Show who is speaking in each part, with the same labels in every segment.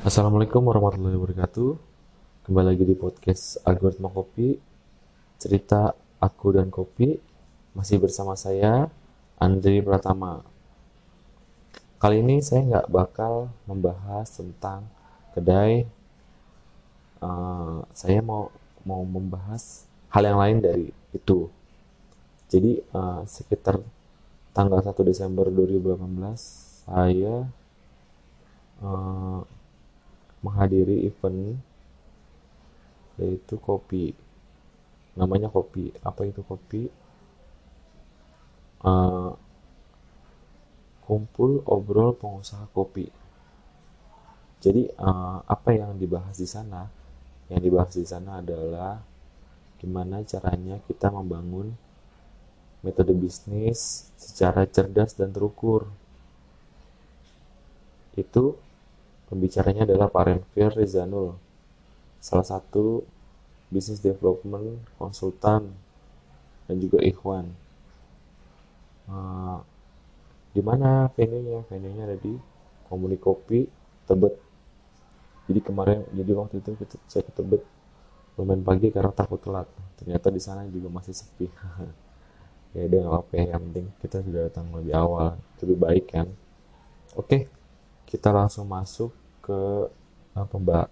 Speaker 1: Assalamualaikum warahmatullahi wabarakatuh. Kembali lagi di podcast Algoritma Kopi. Cerita aku dan kopi masih bersama saya Andri Pratama. Kali ini saya nggak bakal membahas tentang kedai. Uh, saya mau mau membahas hal yang lain dari itu. Jadi uh, sekitar tanggal 1 Desember 2018 saya uh, menghadiri event yaitu kopi. Namanya kopi. Apa itu kopi? Uh, kumpul obrol pengusaha kopi. Jadi uh, apa yang dibahas di sana? Yang dibahas di sana adalah gimana caranya kita membangun metode bisnis secara cerdas dan terukur. Itu Pembicaranya adalah Pak Renvir Rizanul, salah satu business development konsultan dan juga ikhwan. Uh, di mana venue-nya? Venue-nya ada di Komunikopi Tebet. Jadi kemarin, jadi waktu itu saya ke Tebet lumayan pagi karena takut telat. Ternyata di sana juga masih sepi. ya udah nggak apa-apa ya. Yang penting kita sudah datang lebih awal, lebih baik kan. Oke, kita langsung masuk ke uh, pembah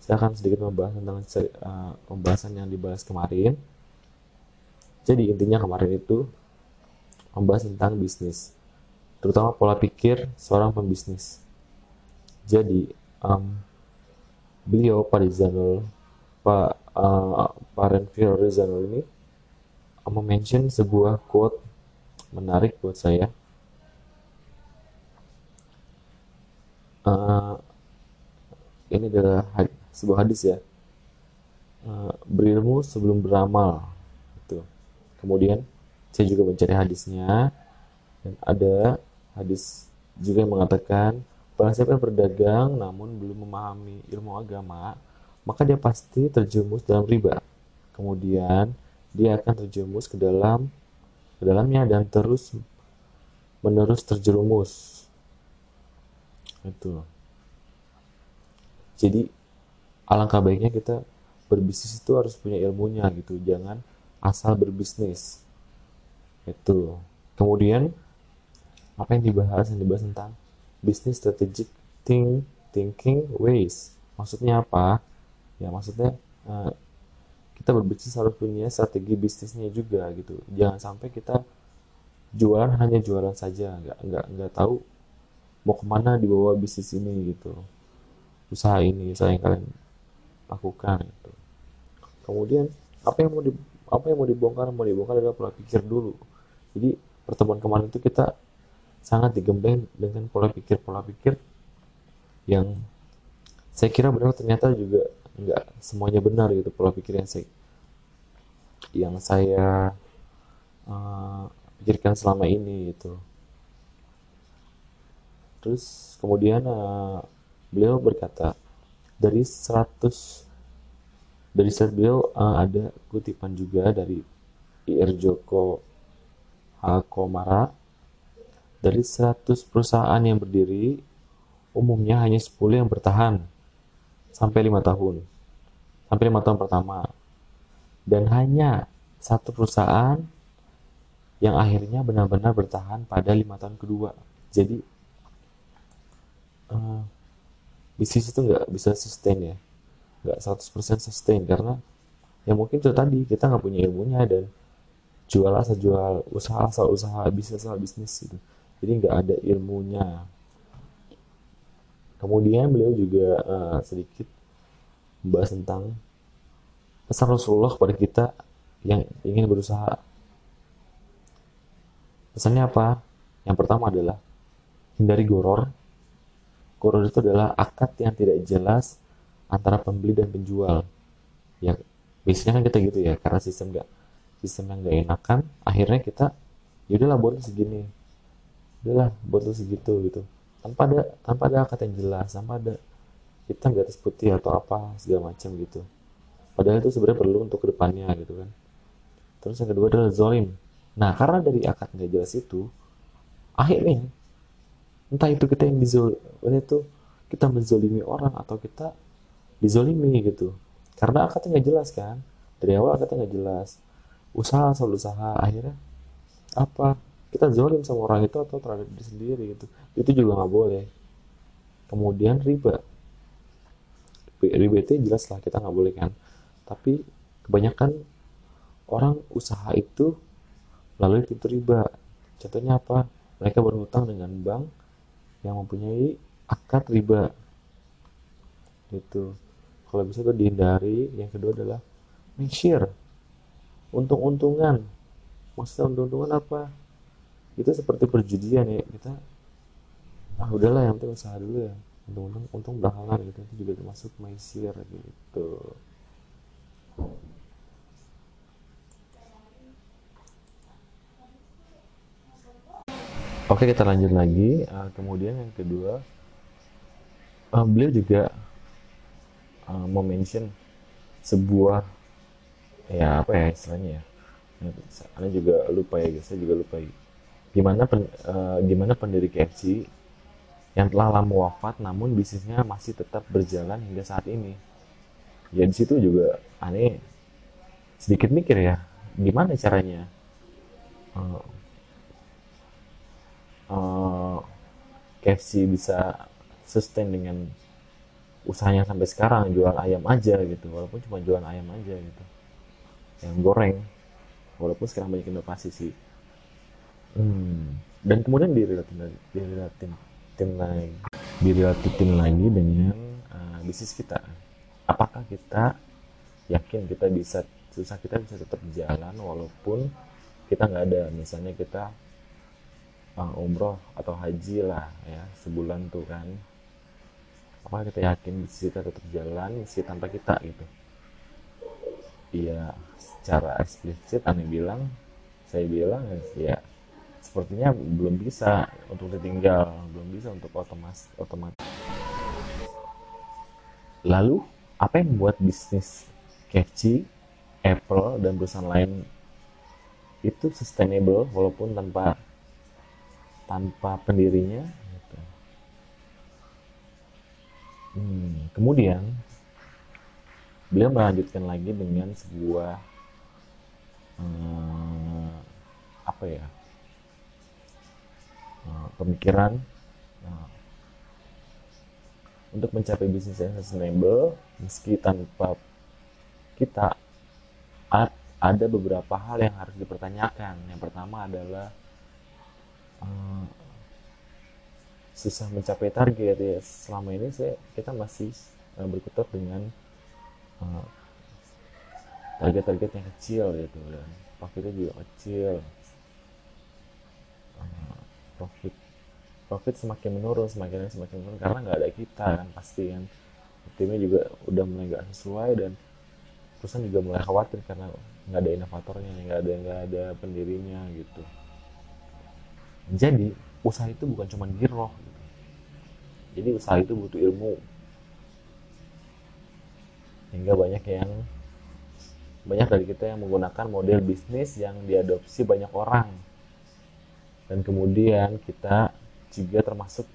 Speaker 1: saya akan sedikit membahas tentang uh, pembahasan yang dibahas kemarin. Jadi intinya kemarin itu membahas tentang bisnis terutama pola pikir seorang pembisnis. Jadi um, beliau Pak Rizanul Pak uh, Pak Renvir Rizanul ini um, mention sebuah quote menarik buat saya uh, ini adalah had sebuah hadis ya. Uh, berilmu sebelum beramal. Itu. Kemudian saya juga mencari hadisnya. Dan ada hadis juga yang mengatakan barang siapa yang berdagang namun belum memahami ilmu agama maka dia pasti terjerumus dalam riba. Kemudian dia akan terjerumus ke dalam ke dalamnya dan terus menerus terjerumus itu jadi alangkah baiknya kita berbisnis itu harus punya ilmunya gitu. Jangan asal berbisnis. Itu. Kemudian apa yang dibahas yang dibahas tentang bisnis strategic think, thinking ways. Maksudnya apa? Ya maksudnya uh, kita berbisnis harus punya strategi bisnisnya juga gitu. Jangan sampai kita jualan hanya jualan saja. Nggak nggak nggak tahu mau ke mana dibawa bisnis ini gitu. Usaha ini usaha yang kalian lakukan gitu. kemudian apa yang mau di, apa yang mau dibongkar mau dibongkar adalah pola pikir dulu. Jadi pertemuan kemarin itu kita sangat digembeng dengan pola pikir pola pikir yang saya kira benar ternyata juga nggak semuanya benar gitu pola pikir yang saya yang saya uh, pikirkan selama ini gitu Terus kemudian uh, beliau berkata dari 100 dari set beliau uh, ada kutipan juga dari Ir Joko Hakomara. Dari 100 perusahaan yang berdiri umumnya hanya 10 yang bertahan sampai lima tahun sampai lima tahun pertama. Dan hanya satu perusahaan yang akhirnya benar-benar bertahan pada lima tahun kedua. Jadi uh, bisnis itu nggak bisa sustain ya. Nggak 100% sustain karena ya mungkin itu tadi kita nggak punya ilmunya dan jual asal jual usaha asal usaha bisnis asal bisnis gitu. Jadi nggak ada ilmunya. Kemudian beliau juga uh, sedikit membahas tentang pesan Rasulullah kepada kita yang ingin berusaha. Pesannya apa? Yang pertama adalah hindari goror Koror itu adalah akad yang tidak jelas antara pembeli dan penjual. Ya, biasanya kan kita gitu ya, karena sistem nggak sistem yang nggak enakan, akhirnya kita ya udahlah buat segini, udahlah buat segitu gitu, tanpa ada tanpa ada akad yang jelas, tanpa ada hitam di atas putih atau apa segala macam gitu. Padahal itu sebenarnya perlu untuk ke depannya gitu kan. Terus yang kedua adalah zolim. Nah karena dari akad nggak jelas itu, akhirnya entah itu kita yang dizol itu kita menzolimi orang atau kita dizolimi gitu. Karena akadnya nggak jelas kan? Dari awal akadnya nggak jelas. Usaha soal usaha. Akhirnya apa? Kita zolim sama orang itu atau terhadap diri sendiri gitu. Itu juga nggak boleh. Kemudian riba. Riba itu jelas lah kita nggak boleh kan? Tapi kebanyakan orang usaha itu melalui pintu riba. Contohnya apa? Mereka berhutang dengan bank yang mempunyai akad riba. Itu kalau bisa itu dihindari. Yang kedua adalah share untung-untungan. Maksudnya untung-untungan apa? Itu seperti perjudian ya. Kita ah udahlah yang penting usaha dulu ya. Untung-untung untung belakangan gitu. Itu juga termasuk maisir gitu Oke kita lanjut lagi. Uh, kemudian yang kedua, uh, beliau juga uh, mention sebuah ya apa ya istilahnya ya. Anda juga lupa ya guys, saya juga lupa. Gimana pen, uh, gimana pendiri KFC yang telah lama wafat namun bisnisnya masih tetap berjalan hingga saat ini. Ya di situ juga aneh sedikit mikir ya, gimana caranya uh, uh, eh, KFC bisa sustain dengan usahanya sampai sekarang jual ayam aja gitu. Walaupun cuma jual ayam aja gitu. Yang goreng. Walaupun sekarang banyak inovasi sih. Hmm. dan kemudian direlatin direlatin tim lagi direlatin lagi dengan uh, bisnis kita. Apakah kita yakin kita bisa susah kita bisa tetap jalan walaupun kita nggak ada? Misalnya kita uh, umroh atau haji lah ya sebulan tuh kan. Apa kita yakin bisnis kita tetap jalan sih tanpa kita gitu. Iya secara eksplisit aneh bilang saya bilang ya sepertinya belum bisa untuk ditinggal belum bisa untuk otomas otomatis. Lalu apa yang membuat bisnis KFC Apple dan perusahaan lain itu sustainable walaupun tanpa tanpa pendirinya gitu. hmm, kemudian beliau melanjutkan lagi dengan sebuah hmm, apa ya hmm, pemikiran hmm, untuk mencapai bisnis yang sustainable meski tanpa kita ada beberapa hal yang harus dipertanyakan yang pertama adalah uh, susah mencapai target ya selama ini saya kita masih uh, berkutat dengan uh, target-target yang kecil gitu dan profitnya juga kecil. Uh, profit profit semakin menurun semakin semakin menurun. Karena nggak ada kita kan pasti kan. Timnya juga udah mulai nggak sesuai dan perusahaan juga mulai khawatir karena nggak ada inovatornya nggak ada nggak ada pendirinya gitu jadi usaha itu bukan cuma giroh jadi usaha itu butuh ilmu. Hingga banyak yang banyak dari kita yang menggunakan model bisnis yang diadopsi banyak orang. Dan kemudian kita juga termasuk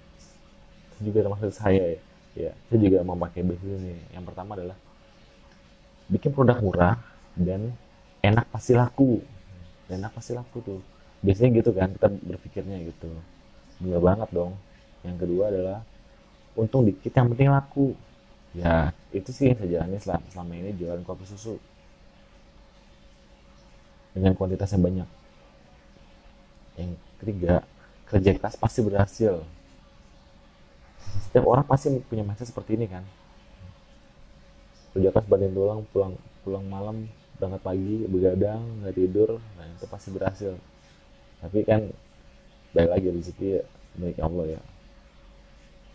Speaker 1: juga termasuk saya ya. Ya saya juga memakai bisnis ini. Yang pertama adalah bikin produk murah dan enak pasti laku. Enak pasti laku tuh biasanya gitu kan kita berpikirnya gitu. Bener banget dong. Yang kedua adalah untung dikit yang penting laku. Ya itu sih yang saya jalani selama, selama ini jualan kopi susu. Dengan kuantitas yang banyak. Yang ketiga kerja keras pasti berhasil. Setiap orang pasti punya mindset seperti ini kan. Kerja keras banding tulang pulang pulang malam berangkat pagi begadang nggak tidur nah itu pasti berhasil tapi kan balik lagi rezeki milik Allah ya.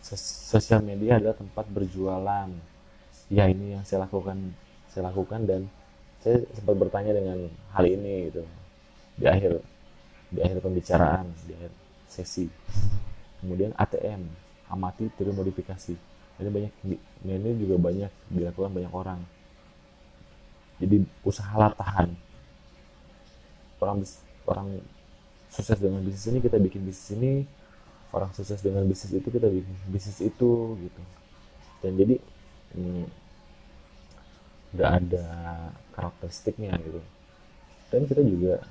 Speaker 1: Sosial media adalah tempat berjualan. Ya ini yang saya lakukan saya lakukan dan saya sempat bertanya dengan hal ini gitu. Di akhir di akhir pembicaraan di akhir sesi. Kemudian ATM amati tiru modifikasi. Ini banyak ini juga banyak dilakukan banyak orang. Jadi usaha latahan orang orang sukses dengan bisnis ini kita bikin bisnis ini. Orang sukses dengan bisnis itu kita bikin bisnis itu gitu. Dan jadi hmm, hmm, ada karakteristiknya gitu. Dan kita juga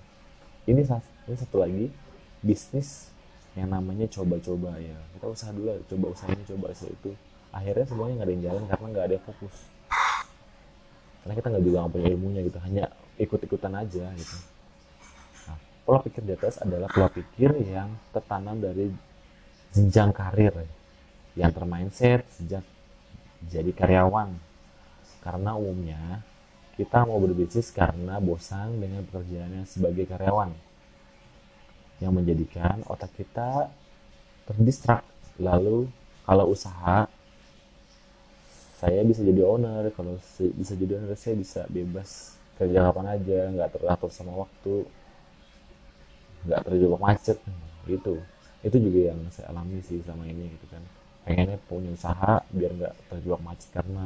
Speaker 1: ini ini satu lagi bisnis yang namanya coba-coba ya. Kita usaha dulu coba usaha ini coba usaha itu. Akhirnya semuanya nggak ada yang jalan karena nggak ada fokus. Karena kita nggak juga punya ilmunya gitu. Hanya ikut-ikutan aja gitu pola pikir di atas adalah pola pikir yang tertanam dari jenjang karir yang termindset sejak jadi karyawan. Karena umumnya kita mau berbisnis karena bosan dengan pekerjaannya sebagai karyawan yang menjadikan otak kita terdistrak. Lalu kalau usaha saya bisa jadi owner. Kalau bisa jadi owner saya bisa bebas kerja kapan aja nggak teratur sama waktu nggak terjebak macet gitu. Itu juga yang saya alami sih sama ini gitu kan. Pengennya punya usaha biar nggak terjebak macet karena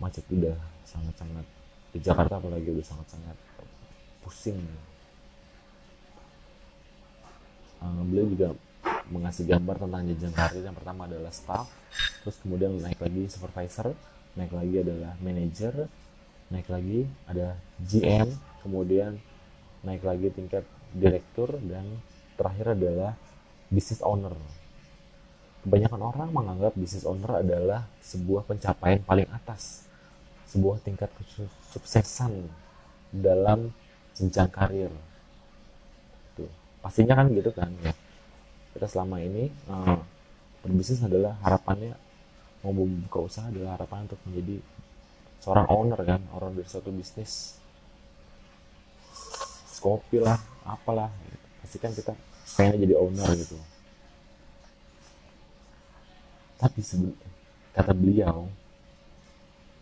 Speaker 1: macet udah sangat-sangat di Jakarta apalagi udah sangat-sangat pusing. Uh, beliau juga mengasih gambar tentang jenjang karir. Yang pertama adalah staff terus kemudian naik lagi supervisor naik lagi adalah manager naik lagi ada GM kemudian naik lagi tingkat direktur dan terakhir adalah business owner. Kebanyakan orang menganggap business owner adalah sebuah pencapaian paling atas sebuah tingkat kesuksesan dalam jenjang karir. Tuh pastinya kan gitu kan ya. Kita selama ini uh, berbisnis adalah harapannya mau membuka usaha adalah harapan untuk menjadi seorang owner kan orang dari suatu bisnis kopi lah apalah. Pasti kan kita pengen jadi owner gitu. Tapi kata beliau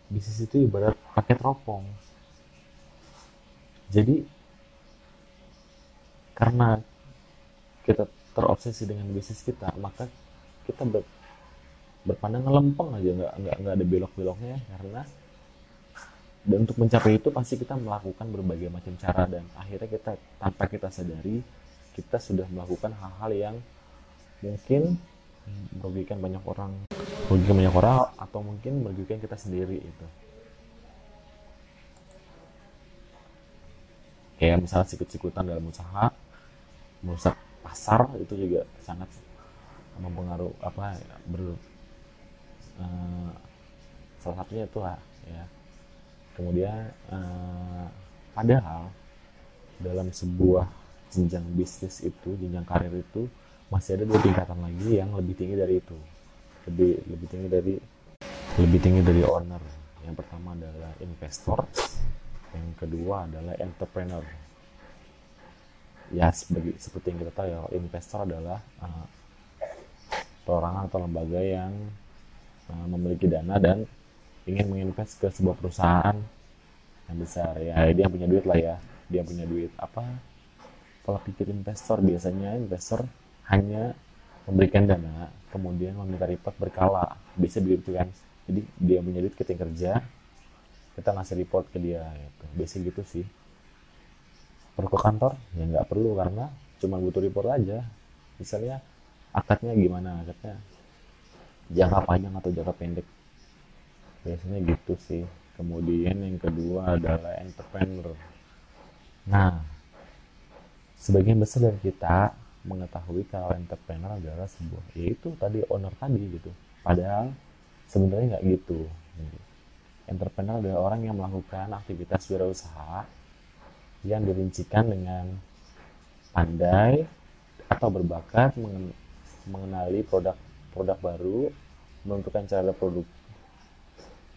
Speaker 1: bisnis itu ibarat pakai teropong jadi karena kita terobsesi dengan bisnis kita maka kita ber, berpandangan lempeng aja. Nggak nggak nggak ada belok-beloknya karena dan untuk mencapai itu pasti kita melakukan berbagai macam cara dan akhirnya kita tanpa kita sadari kita sudah melakukan hal-hal yang mungkin merugikan banyak orang. Merugikan banyak orang atau mungkin merugikan kita sendiri itu kayak misalnya sikut-sikutan dalam usaha merusak pasar itu juga sangat mempengaruhi apa ber uh, salah satunya itu lah ya kemudian uh, padahal dalam sebuah jenjang bisnis itu jenjang karir itu masih ada dua tingkatan lagi yang lebih tinggi dari itu. Lebih lebih tinggi dari lebih tinggi dari owner. Yang pertama adalah investor yang kedua adalah entrepreneur. Ya sebagai seperti yang kita tahu ya investor adalah uh, perorangan atau lembaga yang uh, memiliki dana dan ingin menginvest ke sebuah perusahaan yang besar. Ya dia punya duit lah ya. Dia punya duit apa? Kalau pikir investor biasanya investor hanya memberikan dana kemudian meminta report berkala. Bisa begitu kan? Jadi dia punya duit kita kerja kita ngasih report ke dia gitu. biasa gitu sih. Perlu ke kantor? Ya nggak perlu karena cuma butuh report aja. Misalnya akadnya gimana? Akadnya jangka panjang atau jangka pendek biasanya gitu sih. Kemudian yang kedua adalah entrepreneur. Nah. Sebagian besar dari kita mengetahui kalau entrepreneur adalah sebuah yaitu tadi owner tadi gitu. Padahal sebenarnya nggak gitu. Entrepreneur adalah orang yang melakukan aktivitas wirausaha yang dirincikan dengan pandai atau berbakat mengenali produk-produk baru, menentukan cara produk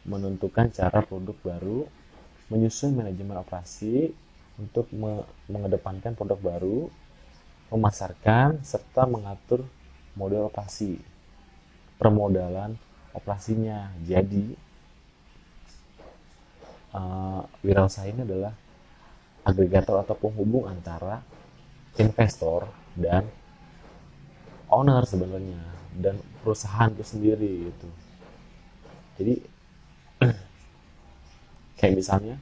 Speaker 1: menentukan cara produk baru, menyusun manajemen operasi untuk me mengedepankan produk baru, memasarkan serta mengatur model operasi, permodalan operasinya. Jadi uh, wirausaha ini adalah agregator atau penghubung antara investor dan owner sebenarnya dan perusahaan itu sendiri itu jadi kayak misalnya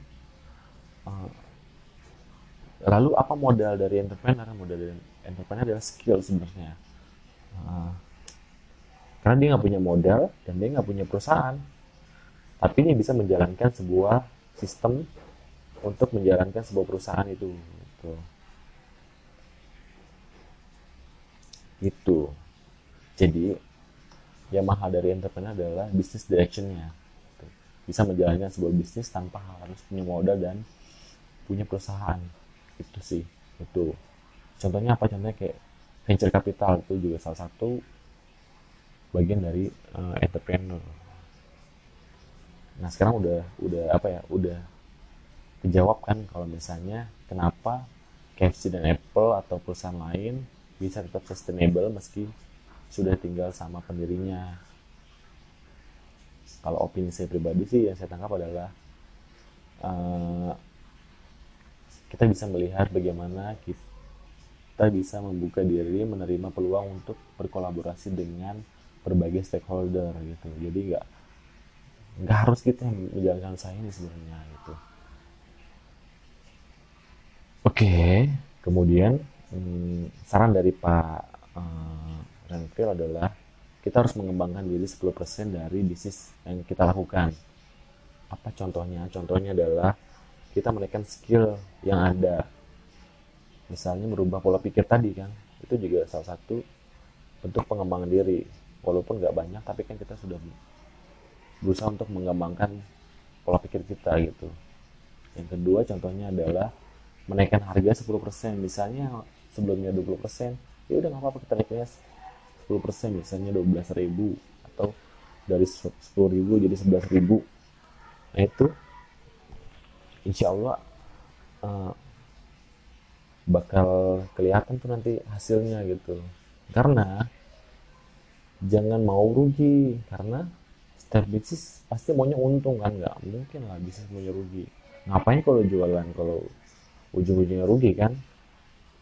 Speaker 1: uh, lalu apa modal dari entrepreneur modal dari entrepreneur adalah skill sebenarnya uh, karena dia nggak punya modal dan dia nggak punya perusahaan tapi dia bisa menjalankan sebuah sistem untuk menjalankan sebuah perusahaan itu gitu. gitu jadi mahal dari entrepreneur adalah bisnis directionnya. Bisa menjalankan sebuah bisnis tanpa harus punya modal dan punya perusahaan. Itu sih itu. Contohnya apa? Contohnya kayak venture capital itu juga salah satu bagian dari uh, entrepreneur. Nah sekarang udah udah apa ya? Udah kejawab kan kalau misalnya kenapa KFC dan Apple atau perusahaan lain bisa tetap sustainable meski sudah tinggal sama pendirinya kalau opini saya pribadi sih yang saya tangkap adalah uh, kita bisa melihat bagaimana kita bisa membuka diri menerima peluang untuk berkolaborasi dengan berbagai stakeholder gitu. Jadi nggak nggak harus kita yang menjalankan usaha ini sebenarnya gitu. Oke. Kemudian hmm, saran dari Pak uh, Renfil adalah kita harus mengembangkan diri 10% dari bisnis yang kita lakukan. Apa contohnya? Contohnya adalah kita menaikkan skill yang ada. Misalnya merubah pola pikir tadi kan itu juga salah satu bentuk pengembangan diri. Walaupun nggak banyak tapi kan kita sudah berusaha untuk mengembangkan pola pikir kita gitu. Yang kedua contohnya adalah menaikkan harga 10% misalnya sebelumnya 20% ya udah nggak apa-apa kita naiknya 10% misalnya 12.000 atau dari 10.000 jadi 11.000 nah itu insya Allah uh, bakal kelihatan tuh nanti hasilnya gitu. Karena jangan mau rugi karena setiap bisnis pasti maunya untung kan? Nggak mungkin lah bisnis maunya rugi. Ngapain kalau jualan? Kalau ujung-ujungnya rugi kan?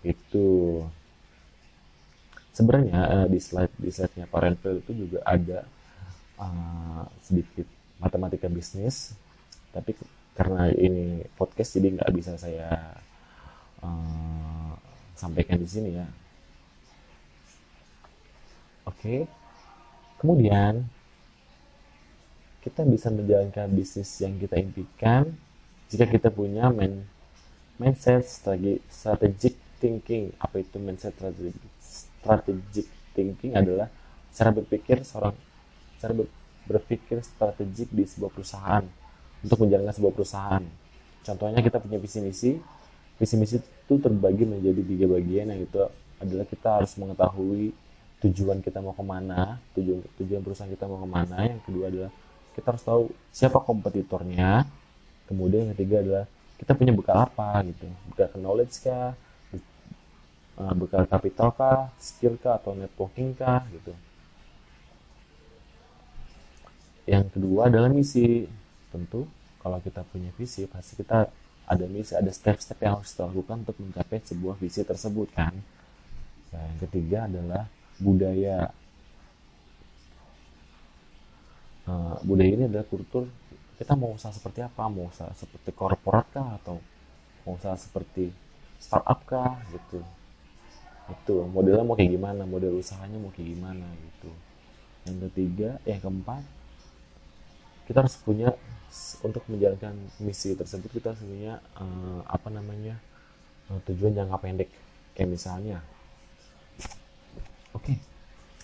Speaker 1: Itu sebenarnya uh, di slide di slide-nya Pak Renfeld itu juga ada uh, sedikit matematika bisnis tapi karena ini podcast jadi nggak bisa saya uh, sampaikan di sini ya oke okay. Kemudian kita bisa menjalankan bisnis yang kita impikan jika kita punya main, mindset strategi, strategic thinking. Apa itu mindset strategic, strategic thinking adalah cara berpikir seorang cara ber, berpikir strategik di sebuah perusahaan untuk menjalankan sebuah perusahaan. Contohnya kita punya visi misi, visi misi itu terbagi menjadi tiga bagian yang itu adalah kita harus mengetahui tujuan kita mau ke mana tujuan tujuan perusahaan kita mau ke mana. Yang kedua adalah kita harus tahu siapa kompetitornya. Kemudian yang ketiga adalah kita punya bekal apa gitu bekal knowledge kah eh, bekal kapital kah skill kah atau networking kah gitu. Yang kedua adalah misi. Tentu kalau kita punya visi pasti kita ada misi ada step-step yang harus kita lakukan untuk mencapai sebuah visi tersebut kan. Nah, yang ketiga adalah budaya. Uh, budaya ini adalah kultur kita mau usaha seperti apa? Mau usaha seperti korporat kah atau mau usaha seperti startup kah gitu itu modelnya mau kayak gimana? Model usahanya mau kayak gimana gitu. Yang ketiga yang keempat kita harus punya untuk menjalankan misi tersebut kita harus punya uh, apa namanya uh, tujuan jangka pendek. Kayak misalnya oke okay,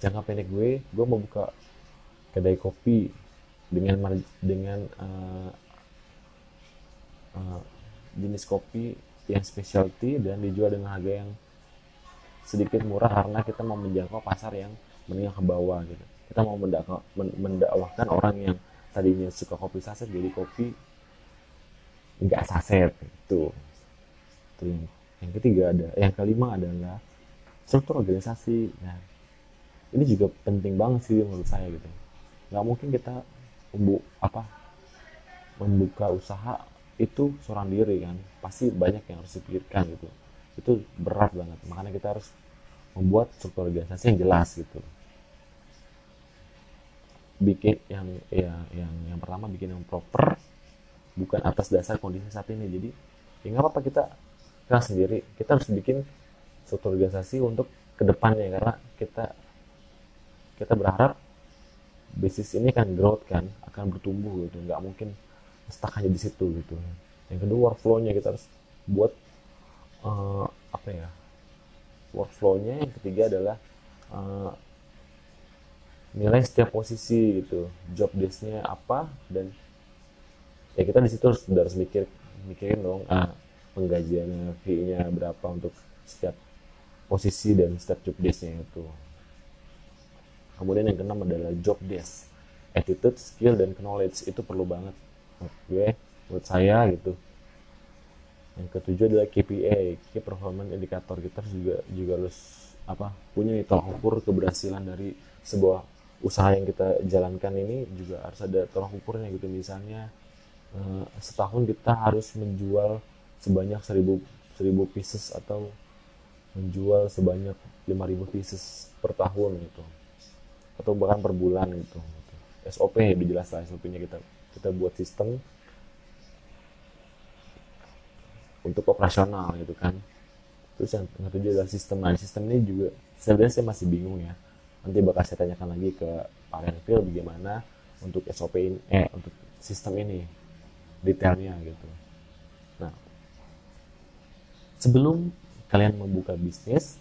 Speaker 1: jangka pendek gue gue mau buka kedai kopi dengan dengan uh, uh, jenis kopi yang specialty dan dijual dengan harga yang sedikit murah karena kita mau menjangkau pasar yang menengah ke bawah gitu. Kita mau mendakwahkan orang yang tadinya suka kopi saset jadi kopi enggak saset itu itu yang, yang ketiga ada yang kelima adalah struktur organisasi. Nah ini juga penting banget sih menurut saya gitu. Nggak mungkin kita membu apa membuka usaha itu seorang diri kan. Pasti banyak yang harus dipikirkan gitu itu berat banget. Makanya kita harus membuat struktur organisasi yang jelas gitu. Bikin yang ya yang yang pertama bikin yang proper bukan atas dasar kondisi saat ini. Jadi ya nggak apa-apa kita kita sendiri. Kita harus bikin suatu organisasi untuk ke depannya karena kita kita berharap bisnis ini kan growth kan akan bertumbuh gitu. Nggak mungkin stuck hanya di situ gitu. Yang kedua workflownya kita harus buat uh, apa ya? Workflownya yang ketiga adalah uh, nilai setiap posisi gitu. Job desknya apa dan ya kita di situ harus harus mikir mikirin dong ah, penggajiannya fee-nya berapa untuk setiap posisi dan setiap job desknya itu. Kemudian yang keenam adalah job desk. Attitude skill dan knowledge. Itu perlu banget. Menurut gue menurut saya gitu yang ketujuh adalah KPI key performance indicator. Kita juga juga harus apa punya nih tolak ukur keberhasilan dari sebuah usaha yang kita jalankan ini. Juga harus ada tolak ukurnya gitu. Misalnya eh, setahun kita harus menjual sebanyak seribu seribu pieces atau menjual sebanyak 5000 pieces per tahun gitu. Atau bahkan per bulan gitu, SOP lebih jelas lah SOP-nya kita kita buat sistem untuk operasional gitu kan. Terus yang ketujuh adalah sistem. Nah sistem ini juga sebenarnya saya masih bingung ya. Nanti bakal saya tanyakan lagi ke Pak Renvil bagaimana untuk SOP ini eh untuk sistem ini detailnya gitu. Nah sebelum kalian membuka bisnis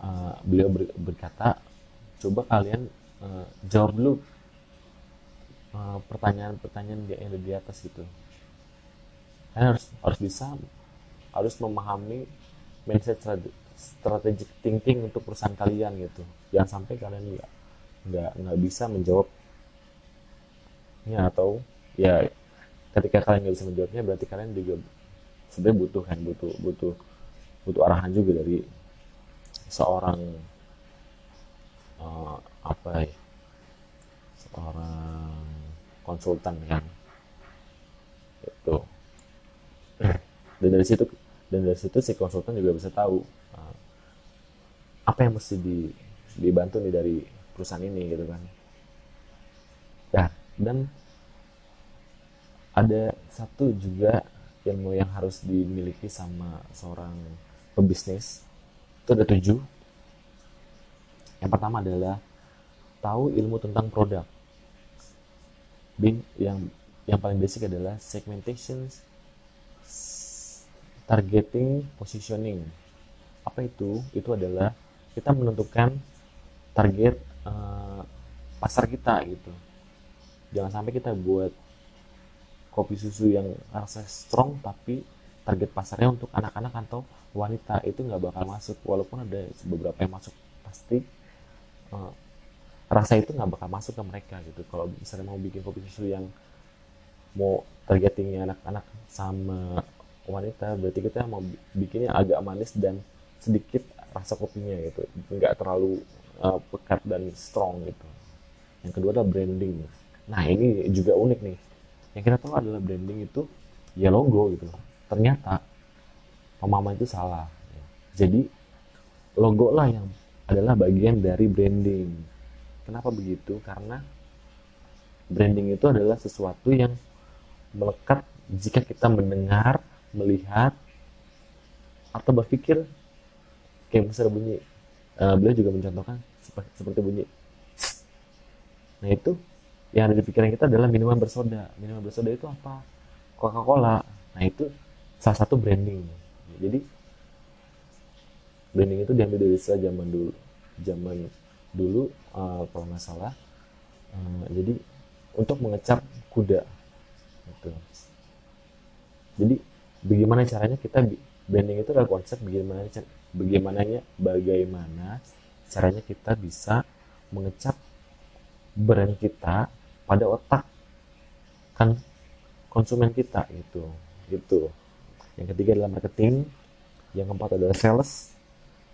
Speaker 1: uh, beliau ber, berkata coba kalian uh, jawab dulu eh, pertanyaan-pertanyaan uh, yang ada di atas gitu harus harus bisa harus memahami mindset strategic thinking untuk perusahaan kalian gitu. Jangan sampai kalian nggak nggak nggak bisa menjawab ya atau ya ketika kalian nggak bisa menjawabnya berarti kalian juga sebenarnya butuh kan butuh butuh butuh arahan juga dari seorang uh, apa ya? Seorang konsultan kan itu dan dari situ dan dari situ si konsultan juga bisa tahu uh, apa yang mesti di, dibantu nih dari perusahaan ini gitu kan. Ya dan ada satu juga ilmu yang harus dimiliki sama seorang pebisnis. Itu ada tujuh. Yang pertama adalah tahu ilmu tentang produk. Yang yang paling basic adalah segmentation, targeting, positioning. Apa itu? Itu adalah kita menentukan target uh, pasar kita gitu. Jangan sampai kita buat kopi susu yang rasa strong tapi target pasarnya untuk anak-anak atau wanita itu nggak bakal masuk walaupun ada beberapa yang masuk pasti uh, rasa itu nggak bakal masuk ke mereka gitu kalau misalnya mau bikin kopi susu yang mau targetingnya anak-anak sama wanita berarti kita mau bikinnya agak manis dan sedikit rasa kopinya gitu. Nggak terlalu uh, pekat dan strong gitu. Yang kedua adalah branding. Nah ini juga unik nih. Yang kita tahu adalah branding itu ya logo gitu. Ternyata pemahaman itu salah. Jadi logo lah yang adalah bagian dari branding. Kenapa begitu? Karena branding itu adalah sesuatu yang melekat jika kita mendengar, melihat, atau berpikir kayak misalnya bunyi. Uh, beliau juga mencontohkan seperti, seperti bunyi. Nah itu yang ada di pikiran kita adalah minuman bersoda. Minuman bersoda itu apa? Coca-Cola. Nah itu salah satu branding. Jadi branding itu diambil dari istilah zaman dulu zaman dulu uh, kalau nggak salah uh, jadi untuk mengecap kuda gitu. jadi bagaimana caranya kita branding itu adalah konsep bagaimana bagaimananya bagaimana caranya kita bisa mengecap brand kita pada otak kan konsumen kita gitu gitu. Yang ketiga adalah marketing yang keempat adalah sales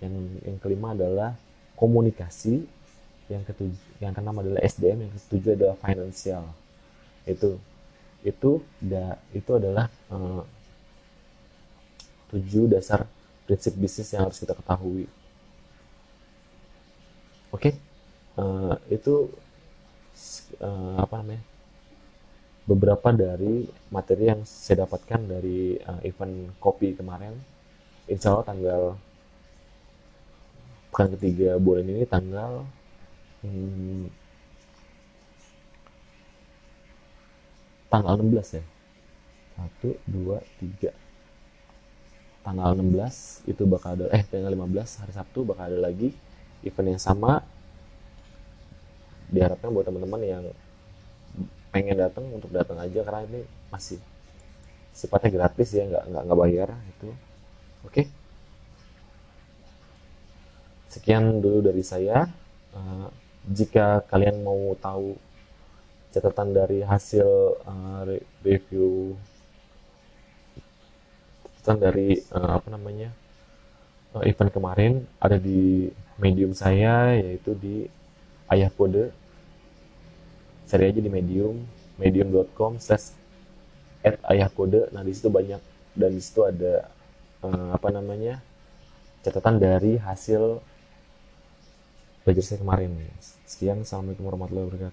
Speaker 1: yang yang kelima adalah komunikasi yang ketujuh yang keenam adalah SDM yang ketujuh adalah financial. Itu itu da, itu adalah uh, tujuh dasar prinsip bisnis yang harus kita ketahui. Oke, okay? uh, itu uh, apa namanya? Beberapa dari materi yang saya dapatkan dari uh, event kopi kemarin. Insya Allah tanggal pekan ketiga bulan ini tanggal hmm, tanggal 16 ya. 1, 2, 3, tanggal 16 itu bakal ada eh tanggal 15 hari Sabtu bakal ada lagi event yang sama. Diharapkan buat teman-teman yang pengen datang untuk datang aja karena ini masih sifatnya gratis ya nggak nggak nggak bayar itu oke. Sekian dulu dari saya. Uh, jika kalian mau tahu catatan dari hasil uh, review catatan dari uh, apa namanya uh, event kemarin ada di medium saya yaitu di ayah kode. Cari aja di medium medium.com slash at ayah kode. Nah di situ banyak dan di situ ada uh, apa namanya catatan dari hasil belajar saya kemarin. Sekian assalamualaikum warahmatullahi wabarakatuh